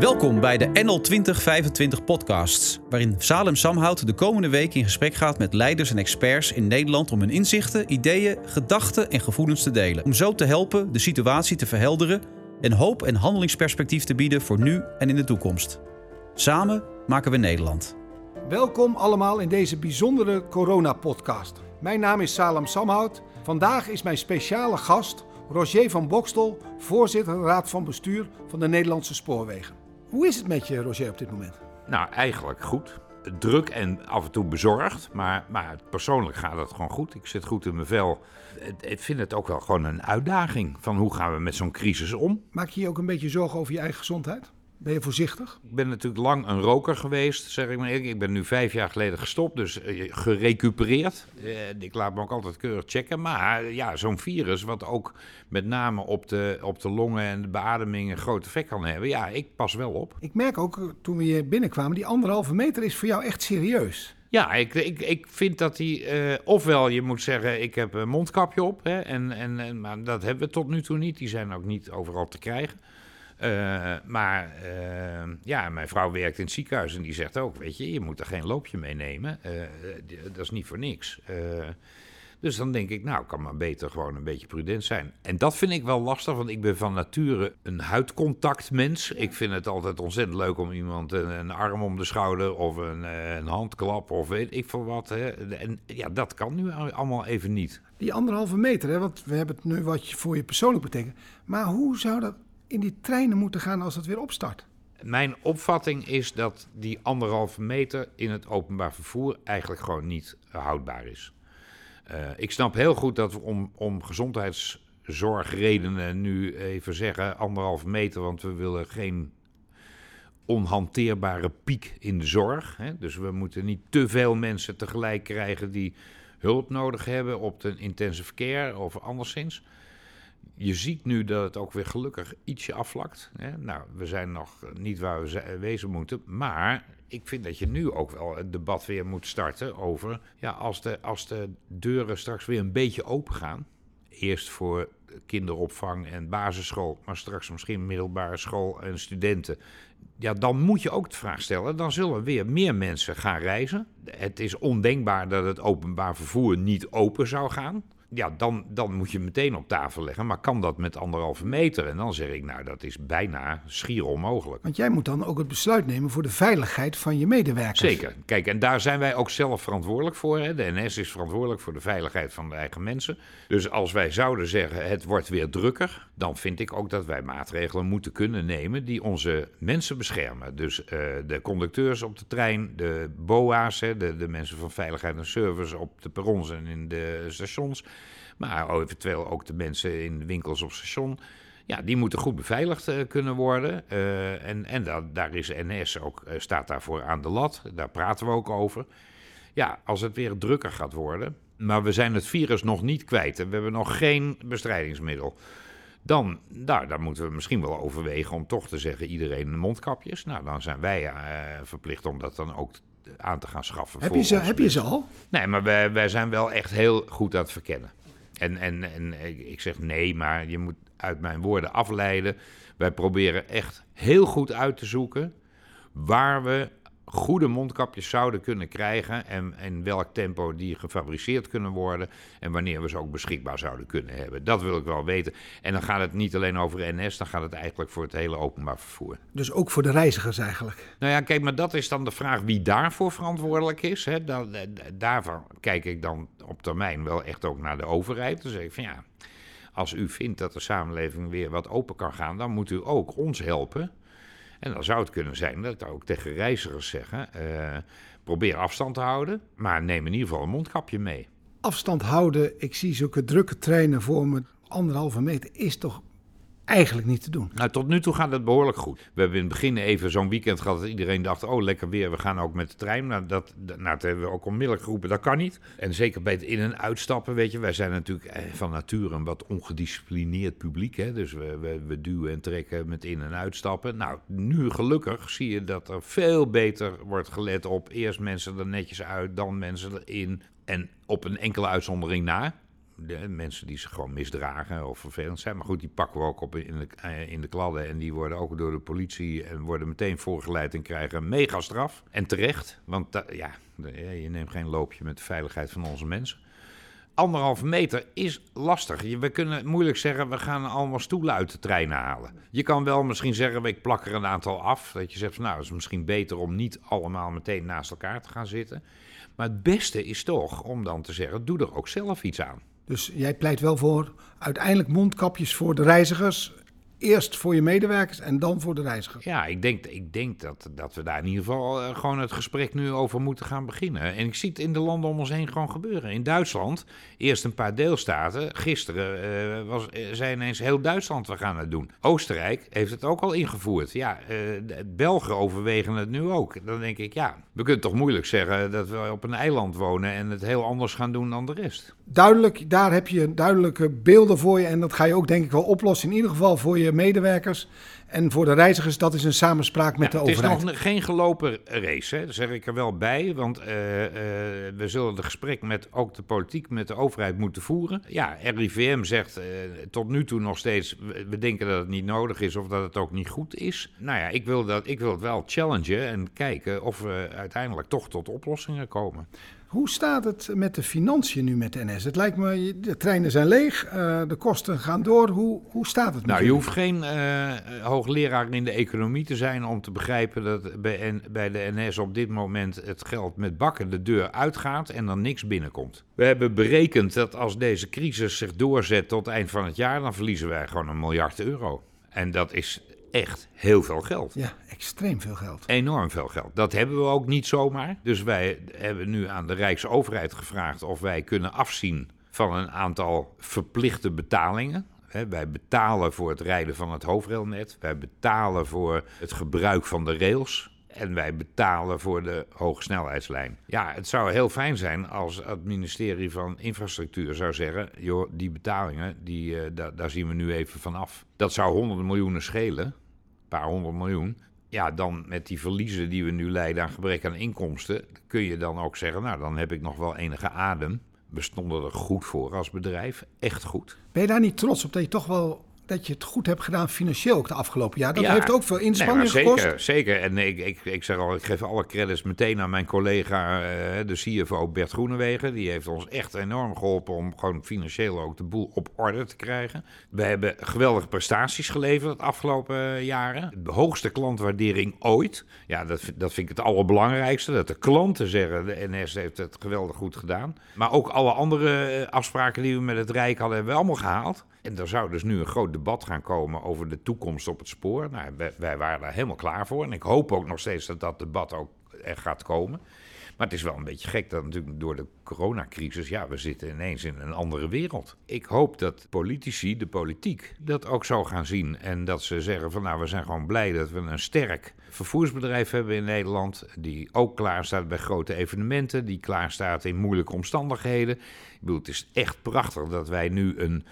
Welkom bij de NL 2025 podcasts, waarin Salem Samhout de komende week in gesprek gaat met leiders en experts in Nederland om hun inzichten, ideeën, gedachten en gevoelens te delen. Om zo te helpen de situatie te verhelderen en hoop en handelingsperspectief te bieden voor nu en in de toekomst. Samen maken we Nederland. Welkom allemaal in deze bijzondere corona-podcast. Mijn naam is Salem Samhout. Vandaag is mijn speciale gast Roger van Bokstel, voorzitter Raad van Bestuur van de Nederlandse Spoorwegen. Hoe is het met je, Roger, op dit moment? Nou, eigenlijk goed. Druk en af en toe bezorgd, maar, maar persoonlijk gaat het gewoon goed. Ik zit goed in mijn vel. Ik vind het ook wel gewoon een uitdaging van hoe gaan we met zo'n crisis om. Maak je je ook een beetje zorgen over je eigen gezondheid? Ben je voorzichtig? Ik ben natuurlijk lang een roker geweest, zeg ik maar. Ik ben nu vijf jaar geleden gestopt, dus eh, gerecupereerd. Eh, ik laat me ook altijd keurig checken. Maar ja, zo'n virus, wat ook met name op de, op de longen en de beademing een groot effect kan hebben. Ja, ik pas wel op. Ik merk ook eh, toen we hier binnenkwamen, die anderhalve meter is voor jou echt serieus. Ja, ik, ik, ik vind dat die. ofwel, je moet zeggen, ik heb een mondkapje op. Hè, en, en, en, maar dat hebben we tot nu toe niet. Die zijn ook niet overal te krijgen. Uh, maar uh, ja, mijn vrouw werkt in het ziekenhuis en die zegt ook, weet je, je moet er geen loopje mee nemen. Uh, dat is niet voor niks. dus dan denk ik, nou, kan maar beter gewoon een beetje prudent zijn. En dat vind ik wel lastig, want ik ben van nature een huidcontactmens. Ik vind het altijd ontzettend leuk om iemand een, een arm om de schouder of een, een, handklap of weet ik veel wat. Hè. En ja, dat kan nu allemaal even niet. Die anderhalve meter, hè, want we hebben het nu wat voor je persoonlijk betekent. Maar hoe zou dat in die treinen moeten gaan als het weer opstart? Mijn opvatting is dat die anderhalve meter in het openbaar vervoer eigenlijk gewoon niet houdbaar is. Uh, ik snap heel goed dat we om, om gezondheidszorgredenen nu even zeggen anderhalve meter, want we willen geen onhanteerbare piek in de zorg. Hè? Dus we moeten niet te veel mensen tegelijk krijgen die hulp nodig hebben op de intensive care of anderszins je ziet nu dat het ook weer gelukkig ietsje afvlakt. Hè? Nou, we zijn nog niet waar we wezen moeten. Maar ik vind dat je nu ook wel het debat weer moet starten over... Ja, als de, als de deuren straks weer een beetje open gaan... Eerst voor kinderopvang en basisschool, maar straks misschien middelbare school en studenten. Ja, dan moet je ook de vraag stellen, dan zullen weer meer mensen gaan reizen. Het is ondenkbaar dat het openbaar vervoer niet open zou gaan ja, dan, dan moet je meteen op tafel leggen. Maar kan dat met anderhalve meter? En dan zeg ik, nou, dat is bijna schier onmogelijk. Want jij moet dan ook het besluit nemen voor de veiligheid van je medewerkers. Zeker. Kijk, en daar zijn wij ook zelf verantwoordelijk voor. Hè. De NS is verantwoordelijk voor de veiligheid van de eigen mensen. Dus als wij zouden zeggen, het wordt weer drukker, dan vind ik ook dat wij maatregelen moeten kunnen nemen die onze mensen beschermen. Dus uh, de conducteurs op de trein, de BOA's, hè, de, de mensen van veiligheid en service op de perrons en in de stations. Maar eventueel ook de mensen in winkels of station. Ja, die moeten goed beveiligd uh, kunnen worden. Uh, en en da daar is NS ook, uh, staat daarvoor aan de lat. Daar praten we ook over. Ja, als het weer drukker gaat worden. Maar we zijn het virus nog niet kwijt. En we hebben nog geen bestrijdingsmiddel. Dan, nou, dan moeten we misschien wel overwegen om toch te zeggen: iedereen mondkapjes. Nou, dan zijn wij verplicht om dat dan ook aan te gaan schaffen. Heb, je ze, heb je ze al? Nee, maar wij, wij zijn wel echt heel goed aan het verkennen. En, en, en ik zeg nee, maar je moet uit mijn woorden afleiden. Wij proberen echt heel goed uit te zoeken waar we goede mondkapjes zouden kunnen krijgen en in welk tempo die gefabriceerd kunnen worden en wanneer we ze ook beschikbaar zouden kunnen hebben. Dat wil ik wel weten. En dan gaat het niet alleen over NS, dan gaat het eigenlijk voor het hele openbaar vervoer. Dus ook voor de reizigers eigenlijk? Nou ja, kijk, maar dat is dan de vraag wie daarvoor verantwoordelijk is. Hè. Dan, daarvan kijk ik dan op termijn wel echt ook naar de overheid. Dan zeg ik van ja, als u vindt dat de samenleving weer wat open kan gaan, dan moet u ook ons helpen en dan zou het kunnen zijn dat ik ook tegen reizigers zeggen: uh, probeer afstand te houden, maar neem in ieder geval een mondkapje mee. Afstand houden, ik zie zulke drukke treinen voor me, anderhalve meter, is toch eigenlijk niet te doen. Nou, tot nu toe gaat het behoorlijk goed. We hebben in het begin even zo'n weekend gehad dat iedereen dacht: oh, lekker weer, we gaan ook met de trein. Nou, dat, nou, hebben we ook onmiddellijk geroepen, dat kan niet. En zeker bij het in- en uitstappen, weet je, wij zijn natuurlijk eh, van nature een wat ongedisciplineerd publiek. Hè? Dus we, we, we duwen en trekken met in- en uitstappen. Nou, nu gelukkig zie je dat er veel beter wordt gelet op eerst mensen er netjes uit, dan mensen erin. En op een enkele uitzondering na De mensen die zich gewoon misdragen of vervelend zijn. Maar goed, die pakken we ook op in de, eh, in de kladden. En die worden ook door de politie en worden meteen voorgeleid en krijgen een mega straf. En terecht, want ja, je neemt geen loopje met de veiligheid van onze mensen. Anderhalve meter is lastig. We kunnen moeilijk zeggen, we gaan allemaal stoelen uit de treinen halen. Je kan wel misschien zeggen, ik plak er een aantal af. Dat je zegt, nou, het is misschien beter om niet allemaal meteen naast elkaar te gaan zitten. Maar het beste is toch om dan te zeggen, doe er ook zelf iets aan. Dus jij pleit wel voor uiteindelijk mondkapjes voor de reizigers. Eerst voor je medewerkers en dan voor de reizigers. Ja, ik denk, ik denk dat, dat we daar in ieder geval eh, gewoon het gesprek nu over moeten gaan beginnen. En ik zie het in de landen om ons heen gewoon gebeuren. In Duitsland, eerst een paar deelstaten. Gisteren eh, was, eh, zei ineens heel Duitsland, we gaan het doen. Oostenrijk heeft het ook al ingevoerd. Ja, de Belgen overwegen het nu ook. Dan denk ik, ja, we kunnen toch moeilijk zeggen dat we op een eiland wonen en het heel anders gaan doen dan de rest. Duidelijk, daar heb je duidelijke beelden voor je. En dat ga je ook denk ik wel oplossen. In ieder geval voor je medewerkers en voor de reizigers. Dat is een samenspraak met Ja, de het is overheid. nog geen gelopen race, hè? dat zeg ik er wel bij. Want eh, eh, we zullen het gesprek met ook de politiek, met de overheid moeten voeren. Ja, RIVM zegt eh, tot nu toe nog steeds, we, we denken dat het niet nodig is of dat het ook niet goed is. Nou ja, ik wil, dat, ik wil het wel challengen en kijken of we uiteindelijk toch tot oplossingen komen. Hoe staat het met de financiën nu met de NS? Het lijkt me, de treinen zijn leeg, eh, de kosten gaan door. Hoe, hoe staat het met Nou, je hoeft geen eh, hoogleraar in de economie te zijn om te begrijpen dat bij, N- bij de NS op dit moment het geld met bakken de deur uitgaat en er niks binnenkomt. We hebben berekend dat als deze crisis zich doorzet tot eind van het jaar, dan verliezen wij gewoon een miljard euro. En dat is echt heel veel geld. Ja, extreem veel geld. Enorm veel geld. Dat hebben we ook niet zomaar. Dus wij hebben nu aan de Rijksoverheid gevraagd of wij kunnen afzien van een aantal verplichte betalingen. Wij betalen voor het rijden van het hoofdrailnet. Wij betalen voor het gebruik van de rails. En wij betalen voor de hogesnelheidslijn. Ja, het zou heel fijn zijn als het ministerie van Infrastructuur zou zeggen: joh, die betalingen, die, eh, da- daar zien we nu even van af. Dat zou honderden miljoenen schelen een paar honderd miljoen. Ja, dan met die verliezen die we nu leiden aan gebrek aan inkomsten, kun je dan ook zeggen, nou dan heb ik nog wel enige adem. We stonden er goed voor als bedrijf, echt goed. Ben je daar niet trots op dat je toch wel dat je het goed hebt gedaan financieel ook de afgelopen jaar? Dat Ja. heeft ook veel Nee, inspanning maar gekost. zeker, zeker. En ik, ik, ik zeg al, ik geef alle credits meteen aan mijn collega, eh, de CFO Bert Groenewegen. Die heeft ons echt enorm geholpen om gewoon financieel ook de boel op orde te krijgen. We hebben geweldige prestaties geleverd de afgelopen eh, jaren. De hoogste klantwaardering ooit. Ja, dat, vind- dat vind ik het allerbelangrijkste. Dat de klanten zeggen, de NS heeft het geweldig goed gedaan. Maar ook alle andere eh, afspraken die we met het Rijk hadden, hebben we allemaal gehaald. En er zou dus nu een groot debat gaan komen over de toekomst op het spoor. Nou, wij, wij waren daar helemaal klaar voor. En ik hoop ook nog steeds dat dat debat ook er gaat komen. Maar het is wel een beetje gek dat natuurlijk door de coronacrisis, ja, we zitten ineens in een andere wereld. Ik hoop dat politici, de politiek, dat ook zo gaan zien. En dat ze zeggen van nou, we zijn gewoon blij dat we een sterk vervoersbedrijf hebben in Nederland. Die ook klaar staat bij grote evenementen, die klaar staat in moeilijke omstandigheden. Ik bedoel, het is echt prachtig dat wij nu een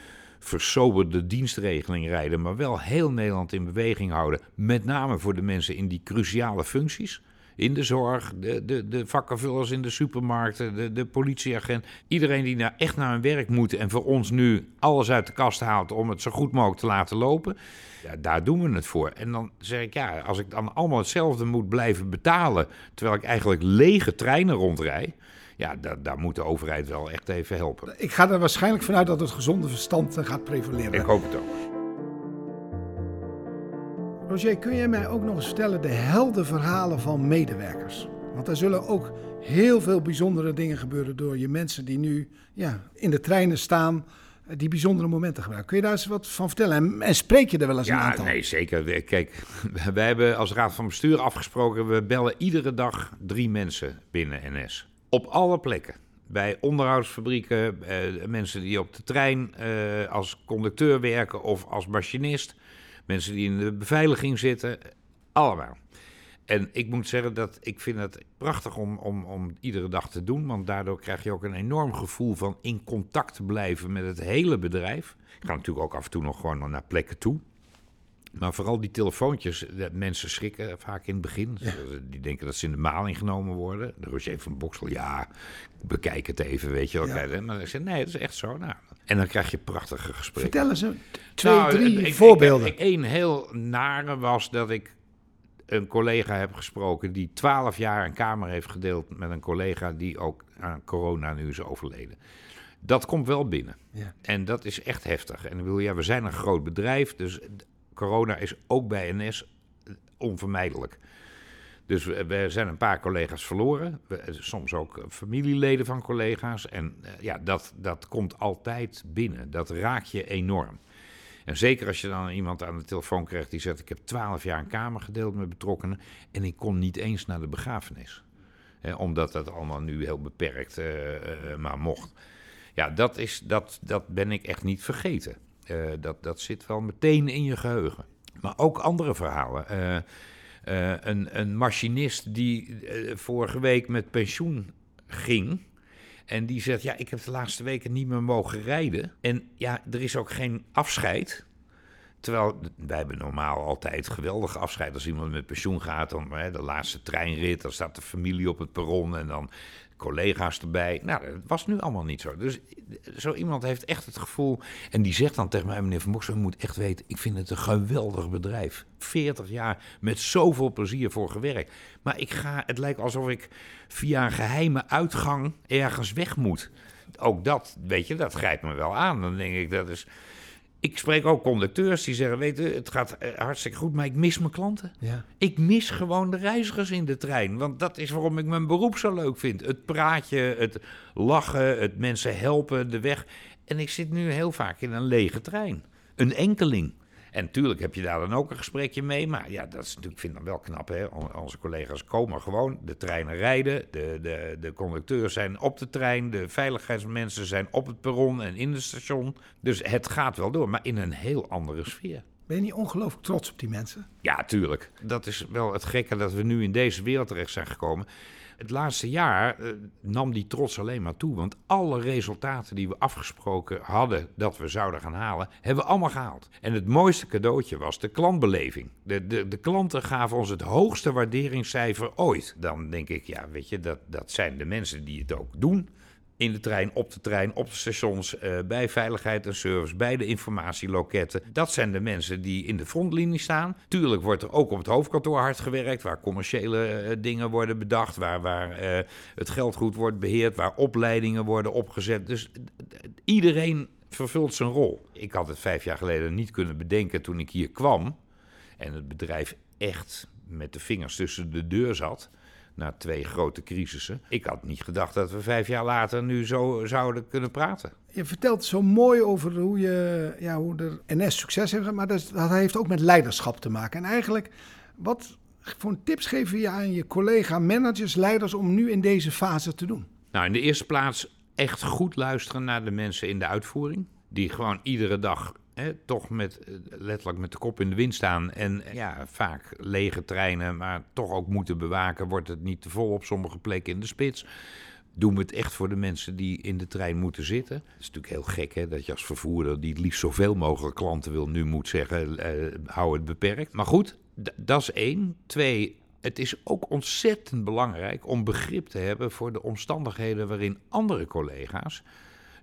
versoberde dienstregeling rijden, maar wel heel Nederland in beweging houden. Met name voor de mensen in die cruciale functies. In de zorg, de, de, de vakkenvullers in de supermarkten, de, de politieagent. Iedereen die nou echt naar hun werk moet en voor ons nu alles uit de kast haalt om het zo goed mogelijk te laten lopen. Ja, daar doen we het voor. En dan zeg ik, ja, als ik dan allemaal hetzelfde moet blijven betalen, terwijl ik eigenlijk lege treinen rondrij. Ja, daar, daar moet de overheid wel echt even helpen. Ik ga er waarschijnlijk vanuit dat het gezonde verstand eh, gaat prevaleren. Ik hoop het ook. Roger, kun jij mij ook nog eens vertellen de heldenverhalen van medewerkers? Want er zullen ook heel veel bijzondere dingen gebeuren door je mensen die nu ja, in de treinen staan, eh, die bijzondere momenten gebruiken. Kun je daar eens wat van vertellen? En, en spreek je er wel eens een Ja, aantal? nee, zeker. Kijk, wij hebben als raad van bestuur afgesproken, we bellen iedere dag drie mensen binnen NS. Op alle plekken. Bij onderhoudsfabrieken, eh, mensen die op de trein eh, als conducteur werken of als machinist. Mensen die in de beveiliging zitten. Allemaal. En ik moet zeggen dat ik vind het prachtig om, om, om iedere dag te doen. Want daardoor krijg je ook een enorm gevoel van in contact blijven met het hele bedrijf. Ik ga natuurlijk ook af en toe nog gewoon naar plekken toe. Maar vooral die telefoontjes, dat mensen schrikken vaak in het begin. Die denken dat ze in de maling genomen worden. De Roger van Boksel, ja, bekijk het even, weet je wel. Ja. Maar ik zeg, nee, dat is echt zo. Nou, En dan krijg je prachtige gesprekken. Vertel eens een, twee, Nou, drie ik- voorbeelden. Een heel nare was dat ik een collega heb gesproken die 12 jaar een kamer heeft gedeeld met een collega die ook aan corona nu is overleden. Dat komt wel binnen. Ja. En dat is echt heftig. En ik bedoel, ja, we zijn een groot bedrijf, dus corona is ook bij NS onvermijdelijk. Dus we, zijn een paar collega's verloren. Soms ook familieleden van collega's. En eh, ja, dat, dat komt altijd binnen. Dat raakt je enorm. En zeker als je dan iemand aan de telefoon krijgt die zegt: Ik heb twaalf jaar een kamer gedeeld met betrokkenen. En ik kon niet eens naar de begrafenis. Omdat dat allemaal nu heel beperkt eh, eh, maar mocht. Ja, dat, is, dat, dat ben ik echt niet vergeten. Eh, dat, dat zit wel meteen in je geheugen. Maar ook andere verhalen. Eh, eh, een, een machinist die vorige week met pensioen ging. En die zegt, ja, ik heb de laatste weken niet meer mogen rijden. En ja, er is ook geen afscheid. Terwijl wij hebben normaal altijd geweldig afscheid als iemand met pensioen gaat. Dan hè, de laatste treinrit, dan staat de familie op het perron en dan collega's erbij. Nou, dat was nu allemaal niet zo. Dus zo iemand heeft echt het gevoel... En die zegt dan tegen mij, meneer Van Boksel, u moet echt weten... ik vind het een geweldig bedrijf. 40 jaar met zoveel plezier voor gewerkt. Maar ik ga, het lijkt alsof ik via een geheime uitgang ergens weg moet. Ook dat, weet je, dat grijpt me wel aan. Dan denk ik, dat is... Ik spreek ook conducteurs die zeggen, weet je, het gaat eh, hartstikke goed, maar ik mis mijn klanten. Ja. Ik mis gewoon de reizigers in de trein. Want dat is waarom ik mijn beroep zo leuk vind. Het praatje, het lachen, het mensen helpen, de weg. En ik zit nu heel vaak in een lege trein. Een enkeling. En natuurlijk heb je daar dan ook een gesprekje mee. Maar ja, dat is natuurlijk, ik vind dat wel knap. Hè? On- Onze collega's komen gewoon, de treinen rijden. De, de, de conducteurs zijn op de trein. De veiligheidsmensen zijn op het perron en in het station. Dus het gaat wel door, maar in een heel andere sfeer. Ben je niet ongelooflijk trots op die mensen? Ja, tuurlijk. Dat is wel het gekke dat we nu in deze wereld terecht zijn gekomen. Het laatste jaar eh, nam die trots alleen maar toe. Want alle resultaten die we afgesproken hadden dat we zouden gaan halen, hebben we allemaal gehaald. En het mooiste cadeautje was de klantbeleving. De, de, de klanten gaven ons het hoogste waarderingscijfer ooit. Dan denk ik, ja, weet je, dat, dat zijn de mensen die het ook doen. In de trein, op de trein, op de stations, eh, bij veiligheid en service, bij de informatieloketten. Dat zijn de mensen die in de frontlinie staan. Tuurlijk wordt er ook op het hoofdkantoor hard gewerkt, waar commerciële eh, dingen worden bedacht, waar, waar eh, het geld goed wordt beheerd, waar opleidingen worden opgezet. Dus iedereen vervult zijn rol. Ik had het vijf jaar geleden niet kunnen bedenken toen ik hier kwam en het bedrijf echt met de vingers tussen de deur zat. Na twee grote crisissen. Ik had niet gedacht dat we vijf jaar later nu zo zouden kunnen praten. Je vertelt zo mooi over hoe, je, ja, hoe de NS succes heeft, maar dat, dat heeft ook met leiderschap te maken. En eigenlijk, wat voor tips geef je aan je collega managers, leiders om nu in deze fase te doen? Nou, in de eerste plaats echt goed luisteren naar de mensen in de uitvoering. Die gewoon iedere dag toch met, eh, letterlijk met de kop in de wind staan. En eh, ja, vaak lege treinen, maar toch ook moeten bewaken. Wordt het niet te vol op sommige plekken in de spits? Doen we het echt voor de mensen die in de trein moeten zitten? Het is natuurlijk heel gek hè, dat je als vervoerder die het liefst zoveel mogelijk klanten wil, nu moet zeggen, eh, hou het beperkt. Maar goed, dat is één. Twee, het is ook ontzettend belangrijk om begrip te hebben voor de omstandigheden waarin andere collega's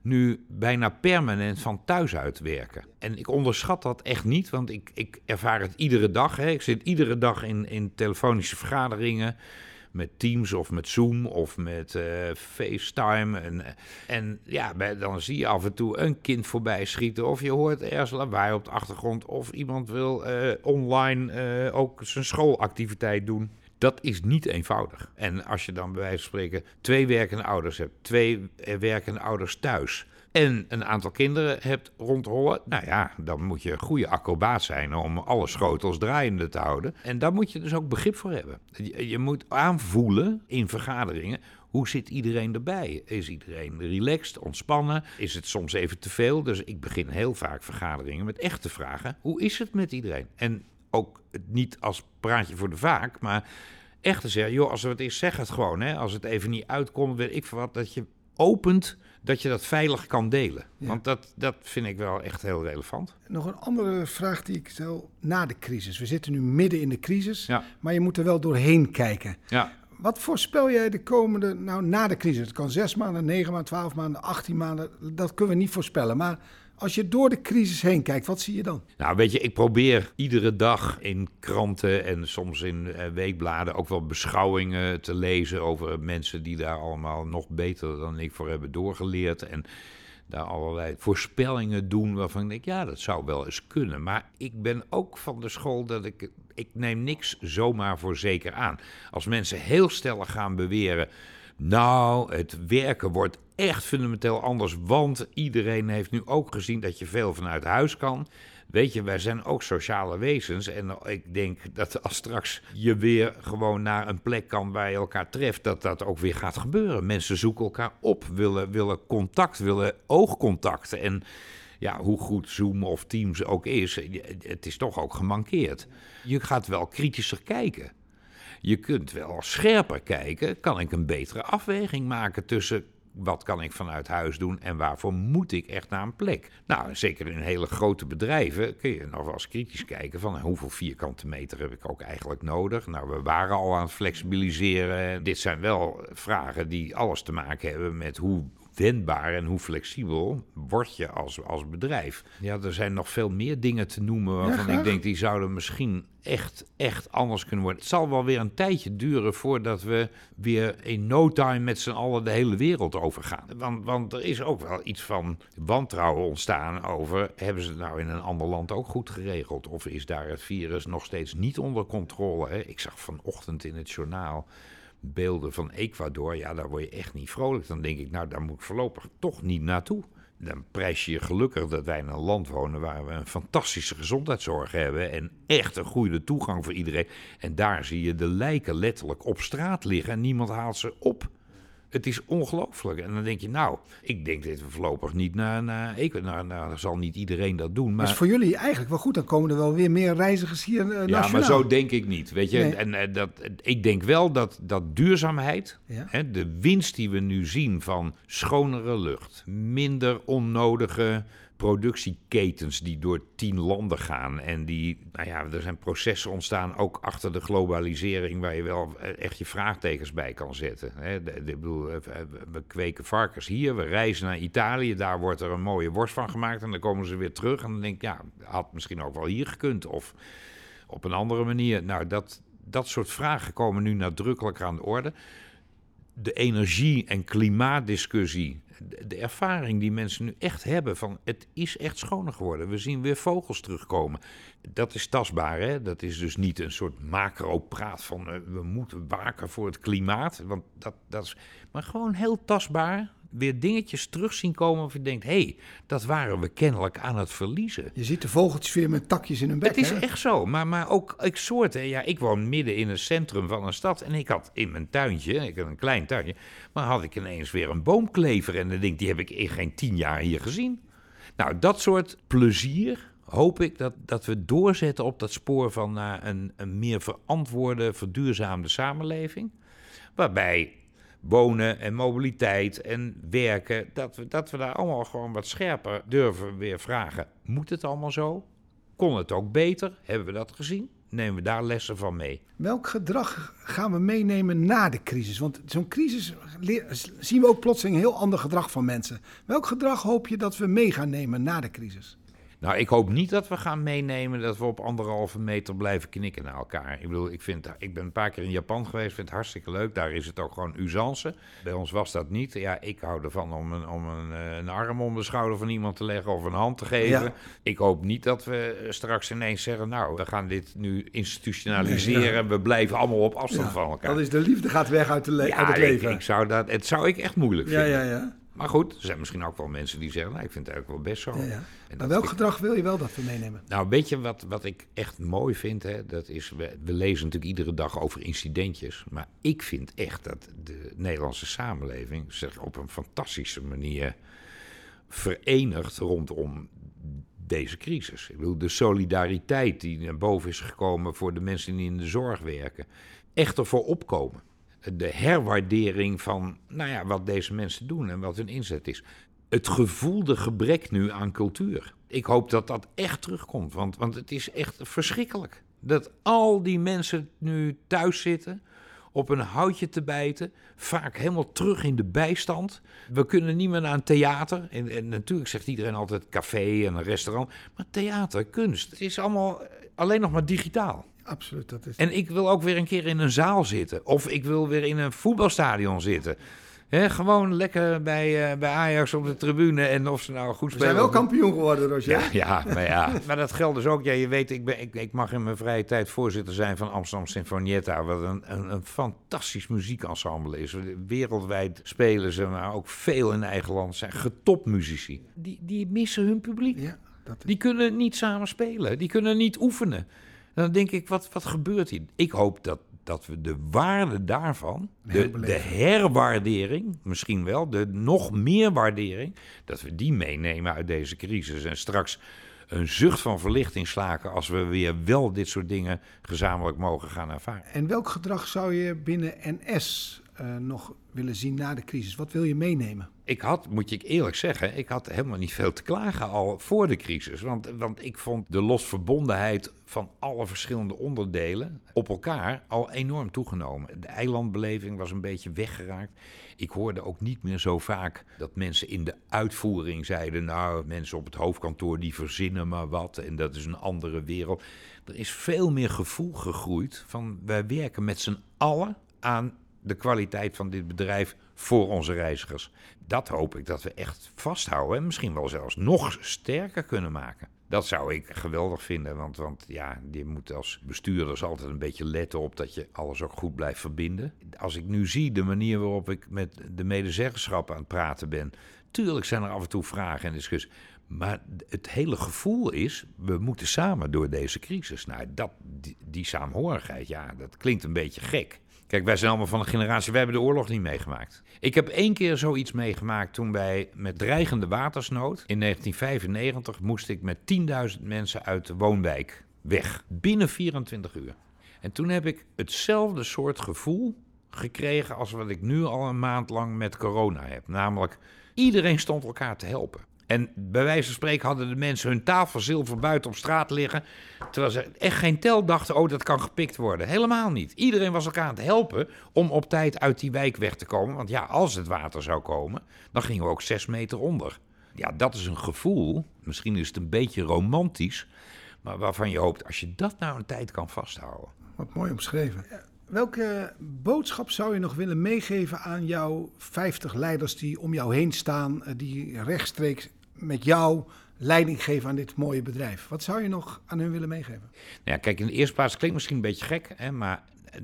nu bijna permanent van thuis uit werken. En ik onderschat dat echt niet, want ik, ik ervaar het iedere dag. Hè. Ik zit iedere dag in, in telefonische vergaderingen met Teams of met Zoom of met eh, FaceTime. En, en ja, dan zie je af en toe een kind voorbij schieten. Of je hoort ergens lawaai op de achtergrond. Of iemand wil eh, online eh, ook zijn schoolactiviteit doen. Dat is niet eenvoudig. En als je dan bij wijze van spreken twee werkende ouders hebt, twee eh, werkende ouders thuis en een aantal kinderen hebt rondrollen, nou ja, dan moet je een goede acrobaat zijn om alle schotels draaiende te houden. En daar moet je dus ook begrip voor hebben. Je, moet aanvoelen in vergaderingen. Hoe zit iedereen erbij? Is iedereen relaxed, ontspannen? Is het soms even te veel? Dus ik begin heel vaak vergaderingen met echt te vragen: hoe is het met iedereen? En ook niet als praatje voor de vaak, maar echt te zeggen: joh, als we het is, zeg het gewoon. Hè? Als het even niet uitkomt, weet ik veel wat, dat je opent dat je dat veilig kan delen. Ja. Want dat, dat vind ik wel echt heel relevant. Nog een andere vraag die ik stel na de crisis. We zitten nu midden in de crisis, Ja. maar je moet er wel doorheen kijken. Ja. Wat voorspel jij de komende, nou na de crisis? Het kan zes maanden, negen maanden, twaalf maanden, achttien maanden. Dat kunnen we niet voorspellen. Maar als je door de crisis heen kijkt, wat zie je dan? Nou, weet je, ik probeer iedere dag in kranten en soms in eh, weekbladen ook wel beschouwingen te lezen over mensen die daar allemaal nog beter dan ik voor hebben doorgeleerd. En daar allerlei voorspellingen doen waarvan ik denk, ja, dat zou wel eens kunnen. Maar ik ben ook van de school dat ik, ik neem niks zomaar voor zeker aan. Als mensen heel stellig gaan beweren, nou, het werken wordt echt fundamenteel anders, want iedereen heeft nu ook gezien dat je veel vanuit huis kan. Weet je, wij zijn ook sociale wezens. En ik denk dat als straks je weer gewoon naar een plek kan waar je elkaar treft, dat dat ook weer gaat gebeuren. Mensen zoeken elkaar op, willen, willen contact, willen oogcontact. En ja, hoe goed Zoom of Teams ook is, het is toch ook gemankeerd. Je gaat wel kritischer kijken. Je kunt wel scherper kijken. Kan ik een betere afweging maken tussen wat kan ik vanuit huis doen en waarvoor moet ik echt naar een plek? Nou, zeker in hele grote bedrijven kun je nog wel eens kritisch kijken van hoeveel vierkante meter heb ik ook eigenlijk nodig? Nou, we waren al aan het flexibiliseren. Dit zijn wel vragen die alles te maken hebben met hoe wendbaar en hoe flexibel word je als, als bedrijf. Ja, er zijn nog veel meer dingen te noemen waarvan ik denk die zouden misschien echt, echt anders kunnen worden. Het zal wel weer een tijdje duren voordat we weer in no time met z'n allen de hele wereld overgaan. Want, want er is ook wel iets van wantrouwen ontstaan over, hebben ze het nou in een ander land ook goed geregeld? Of is daar het virus nog steeds niet onder controle? Hè? Ik zag vanochtend in het journaal beelden van Ecuador, ja, daar word je echt niet vrolijk. Dan denk ik, nou, daar moet ik voorlopig toch niet naartoe. Dan prijs je gelukkig dat wij in een land wonen waar we een fantastische gezondheidszorg hebben en echt een goede toegang voor iedereen. En daar zie je de lijken letterlijk op straat liggen en niemand haalt ze op. Het is ongelooflijk. En dan denk je, nou, ik denk dit we voorlopig niet naar, naar nou, nou, zal niet iedereen dat doen. Maar is voor jullie eigenlijk wel goed. Dan komen er wel weer meer reizigers hier uh, Ja, maar zo denk ik niet. Weet je, en, en, dat, ik denk wel dat, dat duurzaamheid, hè, de winst die we nu zien van schonere lucht, minder onnodige productieketens die door tien landen gaan. En die, nou ja, er zijn processen ontstaan ook achter de globalisering waar je wel echt je vraagtekens bij kan zetten. De, bedoel, eh, we kweken varkens hier, we reizen naar Italië, daar wordt er een mooie worst van gemaakt en dan komen ze weer terug. En dan denk ik, ja, had misschien ook wel hier gekund of op een andere manier. Nou, dat, dat soort vragen komen nu nadrukkelijk aan de orde. De energie- en klimaatdiscussie de ervaring die mensen nu echt hebben van het is echt schoner geworden. We zien weer vogels terugkomen. Dat is tastbaar, hè? Dat is dus niet een soort macro-praat van uh, we moeten waken voor het klimaat. Want dat, dat is, maar gewoon heel tastbaar weer dingetjes terug zien komen of je denkt, hé, hey, dat waren we kennelijk aan het verliezen. Je ziet de vogeltjes weer met takjes in hun bek. Het is echt zo, maar, maar ook ik soorten. Ja, ik woon midden in het centrum van een stad en ik had in mijn tuintje, ik had een klein tuintje, maar had ik ineens weer een boomklever en dan denk die heb ik in geen tien jaar hier gezien. Nou, dat soort plezier hoop ik dat, dat we doorzetten op dat spoor van naar een, een meer verantwoorde, verduurzaamde samenleving. Waarbij wonen en mobiliteit en werken, dat we, dat we daar allemaal gewoon wat scherper durven weer vragen. Moet het allemaal zo? Kon het ook beter? Hebben we dat gezien? Nemen we daar lessen van mee? Welk gedrag gaan we meenemen na de crisis? Want zo'n crisis zien we ook plotseling heel ander gedrag van mensen. Welk gedrag hoop je dat we mee gaan nemen na de crisis? Nou, ik hoop niet dat we gaan meenemen dat we op anderhalve meter blijven knikken naar elkaar. Ik bedoel, ik, vind, ik ben een paar keer in Japan geweest, vind het hartstikke leuk. Daar is het ook gewoon usance. Bij ons was dat niet. Ja, ik hou ervan om een, om een, eh, een arm om de schouder van iemand te leggen of een hand te geven. Ik hoop niet dat we straks ineens zeggen, nou, we gaan dit nu institutionaliseren. We blijven allemaal op afstand van elkaar. Dat is de liefde gaat weg uit, de le uit het leven. Ik, ik, zou dat, het zou ik echt moeilijk vinden. Ja, ja, ja. Maar goed, er zijn misschien ook wel mensen die zeggen, nou, ik vind het eigenlijk wel best zo. Ja, ja. Maar welk gedrag wil je wel dat we meenemen? Nou, weet je wat, wat ik echt mooi vind? Hè? Dat is, we, we, lezen natuurlijk iedere dag over incidentjes. Maar ik vind echt dat de Nederlandse samenleving zich op een fantastische manier verenigt rondom deze crisis. Ik bedoel, de solidariteit die naar boven is gekomen voor de mensen die in de zorg werken. Echt ervoor opkomen de herwaardering van nou ja, wat deze mensen doen en wat hun inzet is. Het gevoelde gebrek nu aan cultuur. Ik hoop dat dat echt terugkomt, want, want het is echt verschrikkelijk. Dat al die mensen nu thuis zitten op een houtje te bijten. Vaak helemaal terug in de bijstand. We kunnen niet meer naar een theater. En, en natuurlijk zegt iedereen altijd café en een restaurant. Maar theater, kunst, het is allemaal alleen nog maar digitaal. Absoluut, dat is... En ik wil ook weer een keer in een zaal zitten. Of ik wil weer in een voetbalstadion zitten. Hè, gewoon lekker bij, uh, bij Ajax op de tribune. En of ze nou goed spelen. We zijn wel kampioen geworden, Roger. Ja, ja, maar ja. maar dat geldt dus ook. Ja, je weet, ik, ben, ik, ik mag in mijn vrije tijd voorzitter zijn van Amsterdam Sinfonietta. Wat een, een, een fantastisch muziekensemble is. Wereldwijd spelen ze, maar ook veel in eigen land. zijn getopmuzici. Die, die missen hun publiek. Ja, dat is... Die kunnen niet samen spelen. Die kunnen niet oefenen. Dan denk ik, wat, wat gebeurt hier? Ik hoop dat dat we de waarde daarvan, de, de, herwaardering, misschien wel, de nog meer waardering, dat we die meenemen uit deze crisis. En straks een zucht van verlichting slaken als we weer wel dit soort dingen gezamenlijk mogen gaan ervaren. En welk gedrag zou je binnen NS uh, nog willen zien na de crisis? Wat wil je meenemen? Ik had, moet je eerlijk zeggen, ik had helemaal niet veel te klagen al voor de crisis. Want, want ik vond de losverbondenheid van alle verschillende onderdelen op elkaar al enorm toegenomen. De eilandbeleving was een beetje weggeraakt. Ik hoorde ook niet meer zo vaak dat mensen in de uitvoering zeiden: Nou, mensen op het hoofdkantoor die verzinnen maar wat en dat is een andere wereld. Er is veel meer gevoel gegroeid van wij werken met z'n allen aan de kwaliteit van dit bedrijf voor onze reizigers. Dat hoop ik dat we echt vasthouden en misschien wel zelfs nog sterker kunnen maken. Dat zou ik geweldig vinden, want, want ja, je moet als bestuurders altijd een beetje letten op dat je alles ook goed blijft verbinden. Als ik nu zie de manier waarop ik met de medezeggenschap aan het praten ben, tuurlijk zijn er af en toe vragen en discussies. Maar het hele gevoel is, we moeten samen door deze crisis. Nou, dat, die, die saamhorigheid, ja, dat klinkt een beetje gek. Kijk, wij zijn allemaal van een generatie, wij hebben de oorlog niet meegemaakt. Ik heb één keer zoiets meegemaakt toen wij met dreigende watersnood in 1995 moest ik met 10.000 mensen uit de woonwijk weg. Binnen 24 uur. En toen heb ik hetzelfde soort gevoel gekregen als wat ik nu al een maand lang met corona heb. Namelijk, iedereen stond elkaar te helpen. En bij wijze van spreken hadden de mensen hun tafelzilver buiten op straat liggen. Terwijl ze echt geen tel dachten, oh dat kan gepikt worden. Helemaal niet. Iedereen was elkaar aan het helpen om op tijd uit die wijk weg te komen. Want ja, als het water zou komen, dan gingen we ook zes meter onder. Ja, dat is een gevoel, misschien is het een beetje romantisch, maar waarvan je hoopt als je dat nou een tijd kan vasthouden. Wat mooi omschreven. Welke boodschap zou je nog willen meegeven aan jouw 50 leiders die om jou heen staan, eh, die rechtstreeks met jou leiding geven aan dit mooie bedrijf? Wat zou je nog aan hun willen meegeven? Nou ja, kijk, in de eerste plaats klinkt misschien een beetje gek, hè, maar eh,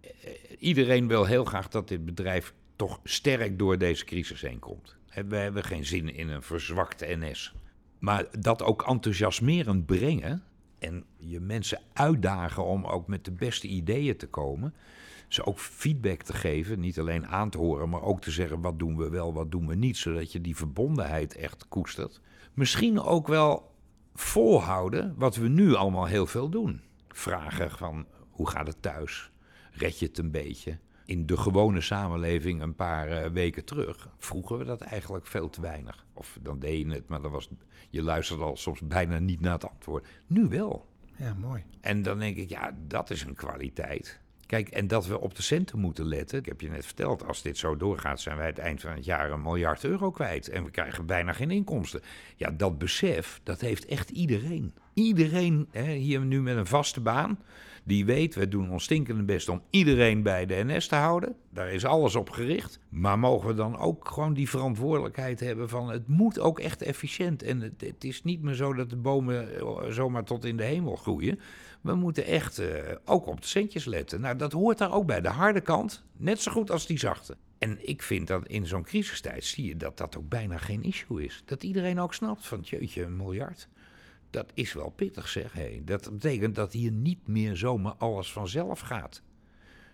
eh, iedereen wil heel graag dat dit bedrijf toch sterk door deze crisis heen komt. We hebben geen zin in een verzwakte NS. Maar dat ook enthousiasmerend brengen, en je mensen uitdagen om ook met de beste ideeën te komen. Ze ook feedback te geven, niet alleen aan te horen, maar ook te zeggen wat doen we wel, wat doen we niet, zodat je die verbondenheid echt koestert. Misschien ook wel volhouden wat we nu allemaal heel veel doen. Vragen van hoe gaat het thuis? Red je het een beetje? In de gewone samenleving een paar eh, weken terug vroegen we dat eigenlijk veel te weinig. Of dan deed je het, maar dan was, je luisterde al soms bijna niet naar het antwoord. Nu wel. Ja, mooi. En dan denk ik, ja, dat is een kwaliteit. Kijk, en dat we op de centen moeten letten. Ik heb je net verteld, als dit zo doorgaat, zijn wij het eind van het jaar een miljard euro kwijt. En we krijgen bijna geen inkomsten. Ja, dat besef, dat heeft echt iedereen. Iedereen hè, hier nu met een vaste baan die weet, we doen ons stinkende best om iedereen bij de NS te houden. Daar is alles op gericht. Maar mogen we dan ook gewoon die verantwoordelijkheid hebben van het moet ook echt efficiënt. En het, het is niet meer zo dat de bomen eh, zomaar tot in de hemel groeien. We moeten echt uh, ook op de centjes letten. Nou, dat hoort daar ook bij. De harde kant, net zo goed als die zachte. En ik vind dat in zo'n crisistijd zie je dat dat ook bijna geen issue is. Dat iedereen ook snapt van, jeetje, een miljard dat is wel pittig zeg. Hey. Dat betekent dat hier niet meer zomaar alles vanzelf gaat.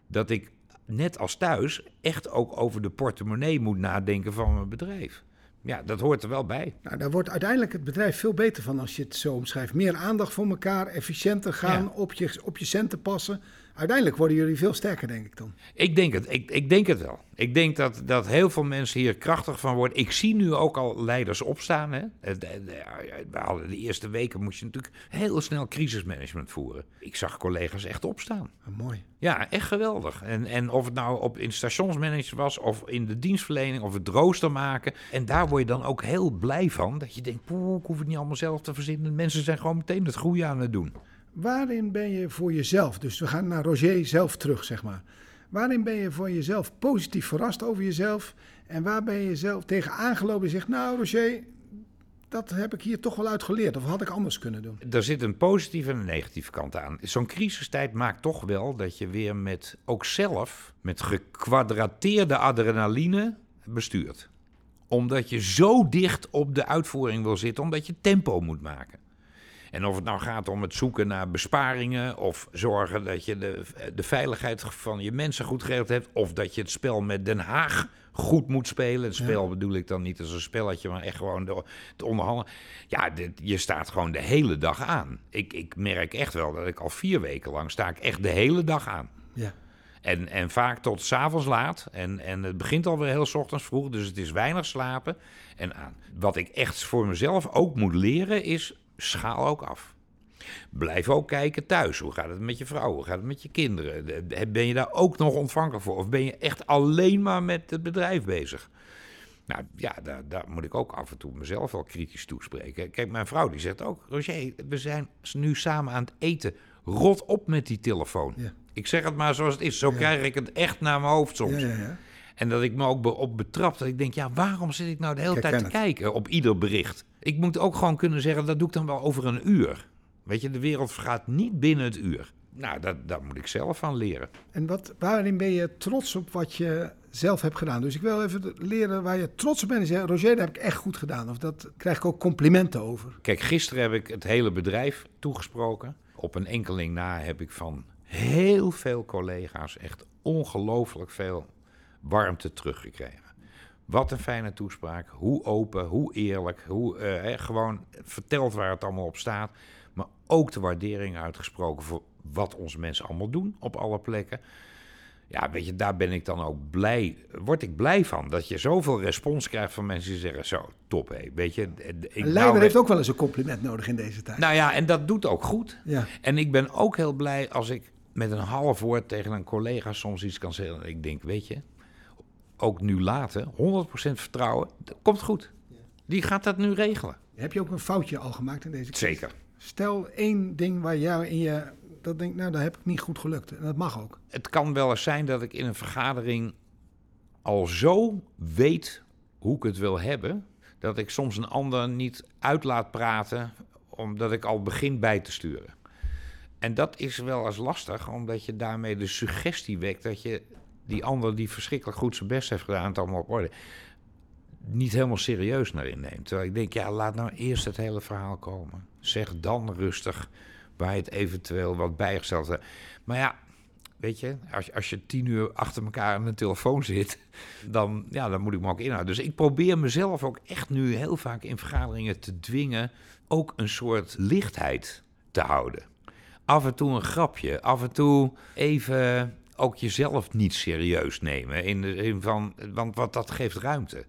Dat ik, net als thuis, echt ook over de portemonnee moet nadenken van mijn bedrijf. Ja, dat hoort er wel bij. Nou, daar wordt uiteindelijk het bedrijf veel beter van als je het zo omschrijft. Meer aandacht voor elkaar, efficiënter gaan, op, je, op je centen passen. Uiteindelijk worden jullie veel sterker, denk ik dan. Ik denk het, ik, ik denk het wel. Ik denk dat, dat heel veel mensen hier krachtig van worden. Ik zie nu ook al leiders opstaan. Hè. De, de, de, de eerste weken moest je natuurlijk heel snel crisismanagement voeren. Ik zag collega's echt opstaan. Ah, mooi. Ja, echt geweldig. En, en of het nou op, in stationsmanagement was, of in de dienstverlening, of het rooster maken. En daar word je dan ook heel blij van. Dat je denkt, poeh, ik hoef het niet allemaal zelf te verzinnen. Mensen zijn gewoon meteen het groeien aan het doen. Waarin ben je voor jezelf, dus we gaan naar Roger zelf terug, zeg maar. Waarin ben je voor jezelf positief verrast over jezelf? En waar ben je zelf tegen aangelopen en zegt, nou Roger, dat heb ik hier toch wel uit geleerd. Of had ik anders kunnen doen? Er zit een positieve en een negatieve kant aan. Zo'n crisistijd maakt toch wel dat je weer met, ook zelf, met gekwadrateerde adrenaline bestuurt. Omdat je zo dicht op de uitvoering wil zitten, omdat je tempo moet maken. En of het nou gaat om het zoeken naar besparingen, of zorgen dat je de, de veiligheid van je mensen goed geregeld hebt, of dat je het spel met Den Haag goed moet spelen. Het spel bedoel ik dan niet als een spelletje, maar echt gewoon de, het onderhandelen. Ja, dit, je staat gewoon de hele dag aan. Ik, ik merk echt wel dat ik al vier weken lang sta ik echt de hele dag aan. Ja. En, en vaak tot s'avonds laat. En, en het begint alweer heel s ochtends vroeg. Dus het is weinig slapen en aan. Wat ik echt voor mezelf ook moet leren is schaal ook af. Blijf ook kijken thuis. Hoe gaat het met je vrouw? Hoe gaat het met je kinderen? Ben je daar ook nog ontvankelijk voor? Of ben je echt alleen maar met het bedrijf bezig? Nou ja, daar, daar, moet ik ook af en toe mezelf wel kritisch toespreken. Kijk, mijn vrouw die zegt ook: Roger, we zijn nu samen aan het eten. Rot op met die telefoon. Ja. Ik zeg het maar zoals het is. Zo krijg ik het echt naar mijn hoofd soms. Ja, en dat ik me ook op betrap. Dat ik denk, ja, waarom zit ik nou de hele tijd te kijken op ieder bericht? Ik moet ook gewoon kunnen zeggen, dat doe ik dan wel over een uur. Weet je, de wereld vergaat niet binnen het uur. Nou, dat, daar moet ik zelf van leren. En wat, waarin ben je trots op wat je zelf hebt gedaan? Dus ik wil even leren waar je trots op bent. En zeggen, Roger, dat heb ik echt goed gedaan. Of dat krijg ik ook complimenten over. Kijk, gisteren heb ik het hele bedrijf toegesproken. Op een enkeling na heb ik van heel veel collega's echt ongelooflijk veel warmte teruggekregen. Wat een fijne toespraak. Hoe open, hoe eerlijk. Hoe uh, gewoon verteld waar het allemaal op staat. Maar ook de waardering uitgesproken voor wat onze mensen allemaal doen op alle plekken. Ja, weet je, daar ben ik dan ook blij, word ik blij van. Dat je zoveel respons krijgt van mensen die zeggen, zo, top hé. Weet je, ik, een leider heeft ook wel eens een compliment nodig in deze tijd. Nou ja, en dat doet ook goed. Ja. En ik ben ook heel blij als ik met een half woord tegen een collega soms iets kan zeggen. Ik denk, weet je, ook nu later, 100% vertrouwen, dat komt goed. Die gaat dat nu regelen. Heb je ook een foutje al gemaakt in deze crisis? Zeker. Stel één ding waar jou in je, dat denk nou, dat heb ik niet goed gelukt. En dat mag ook. Het kan wel eens zijn dat ik in een vergadering al zo weet hoe ik het wil hebben, dat ik soms een ander niet uit laat praten, omdat ik al begin bij te sturen. En dat is wel eens lastig, omdat je daarmee de suggestie wekt dat je die ander die verschrikkelijk goed zijn best heeft gedaan, het allemaal op orde, niet helemaal serieus naar inneemt. Terwijl ik denk, ja, laat nou eerst het hele verhaal komen. Zeg dan rustig waar je het eventueel wat bijgesteld hebt. Maar ja, weet je, als, als je tien uur achter elkaar aan de telefoon zit, dan, ja, dan moet ik me ook inhouden. Dus ik probeer mezelf ook echt nu heel vaak in vergaderingen te dwingen ook een soort lichtheid te houden. Af en toe een grapje, af en toe even ook jezelf niet serieus nemen. In de zin van, want wat dat geeft ruimte.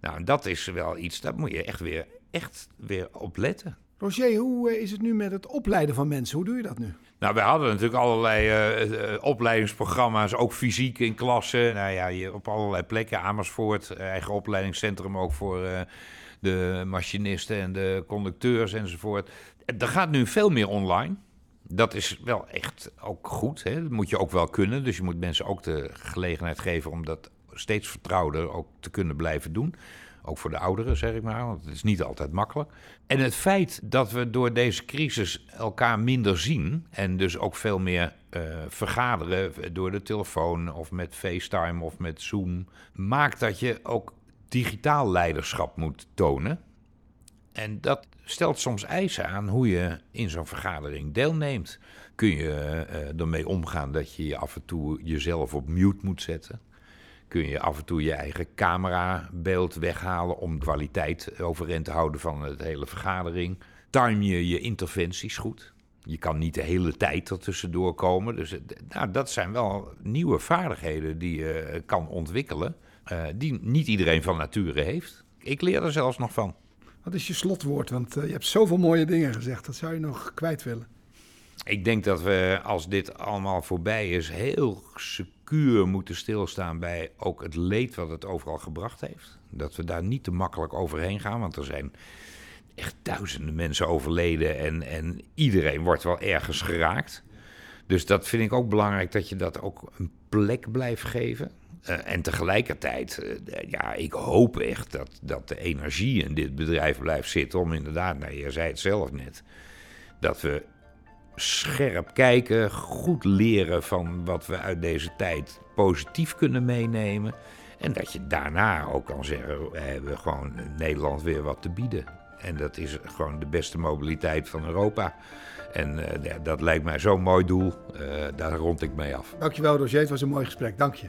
Nou, dat is wel iets, daar moet je echt weer, echt weer op letten. Roger, hoe eh, is het nu met het opleiden van mensen? Hoe doe je dat nu? Nou, we hadden natuurlijk allerlei uh, opleidingsprogramma's, ook fysiek in klassen. Nou ja, je, op allerlei plekken. Amersfoort, eigen opleidingscentrum ook voor uh, de machinisten en de conducteurs enzovoort. Er gaat nu veel meer online. Dat is wel echt ook goed. Hè? Dat moet je ook wel kunnen. Dus je moet mensen ook de gelegenheid geven om dat steeds vertrouwder ook te kunnen blijven doen. Ook voor de ouderen, zeg ik maar, want het is niet altijd makkelijk. En het feit dat we door deze crisis elkaar minder zien en dus ook veel meer uh, vergaderen door de telefoon of met FaceTime of met Zoom, maakt dat je ook digitaal leiderschap moet tonen. En dat stelt soms eisen aan hoe je in zo'n vergadering deelneemt. Kun je uh, ermee omgaan dat je af en toe jezelf op mute moet zetten? Kun je af en toe je eigen camerabeeld weghalen om kwaliteit overeind te houden van de hele vergadering? Time je je interventies goed? Je kan niet de hele tijd er tussendoor komen. Dus nou, dat zijn wel nieuwe vaardigheden die je kan ontwikkelen. die niet iedereen van nature heeft. Ik leer er zelfs nog van. Wat is je slotwoord? Want je hebt zoveel mooie dingen gezegd. Dat zou je nog kwijt willen. Ik denk dat we, als dit allemaal voorbij is, heel secuur moeten stilstaan bij ook het leed wat het overal gebracht heeft. Dat we daar niet te makkelijk overheen gaan, want er zijn echt duizenden mensen overleden en, en iedereen wordt wel ergens geraakt. Dus dat vind ik ook belangrijk dat je dat ook een plek blijft geven. Uh, en tegelijkertijd, uh, ja, ik hoop echt dat, dat de energie in dit bedrijf blijft zitten om inderdaad, nou, je zei het zelf net, dat we scherp kijken, goed leren van wat we uit deze tijd positief kunnen meenemen. En dat je daarna ook kan zeggen, we hebben gewoon Nederland weer wat te bieden. En dat is gewoon de beste mobiliteit van Europa. En dat lijkt mij zo'n mooi doel. Daar rond ik mee af. Dankjewel Roger, het was een mooi gesprek. Dank je.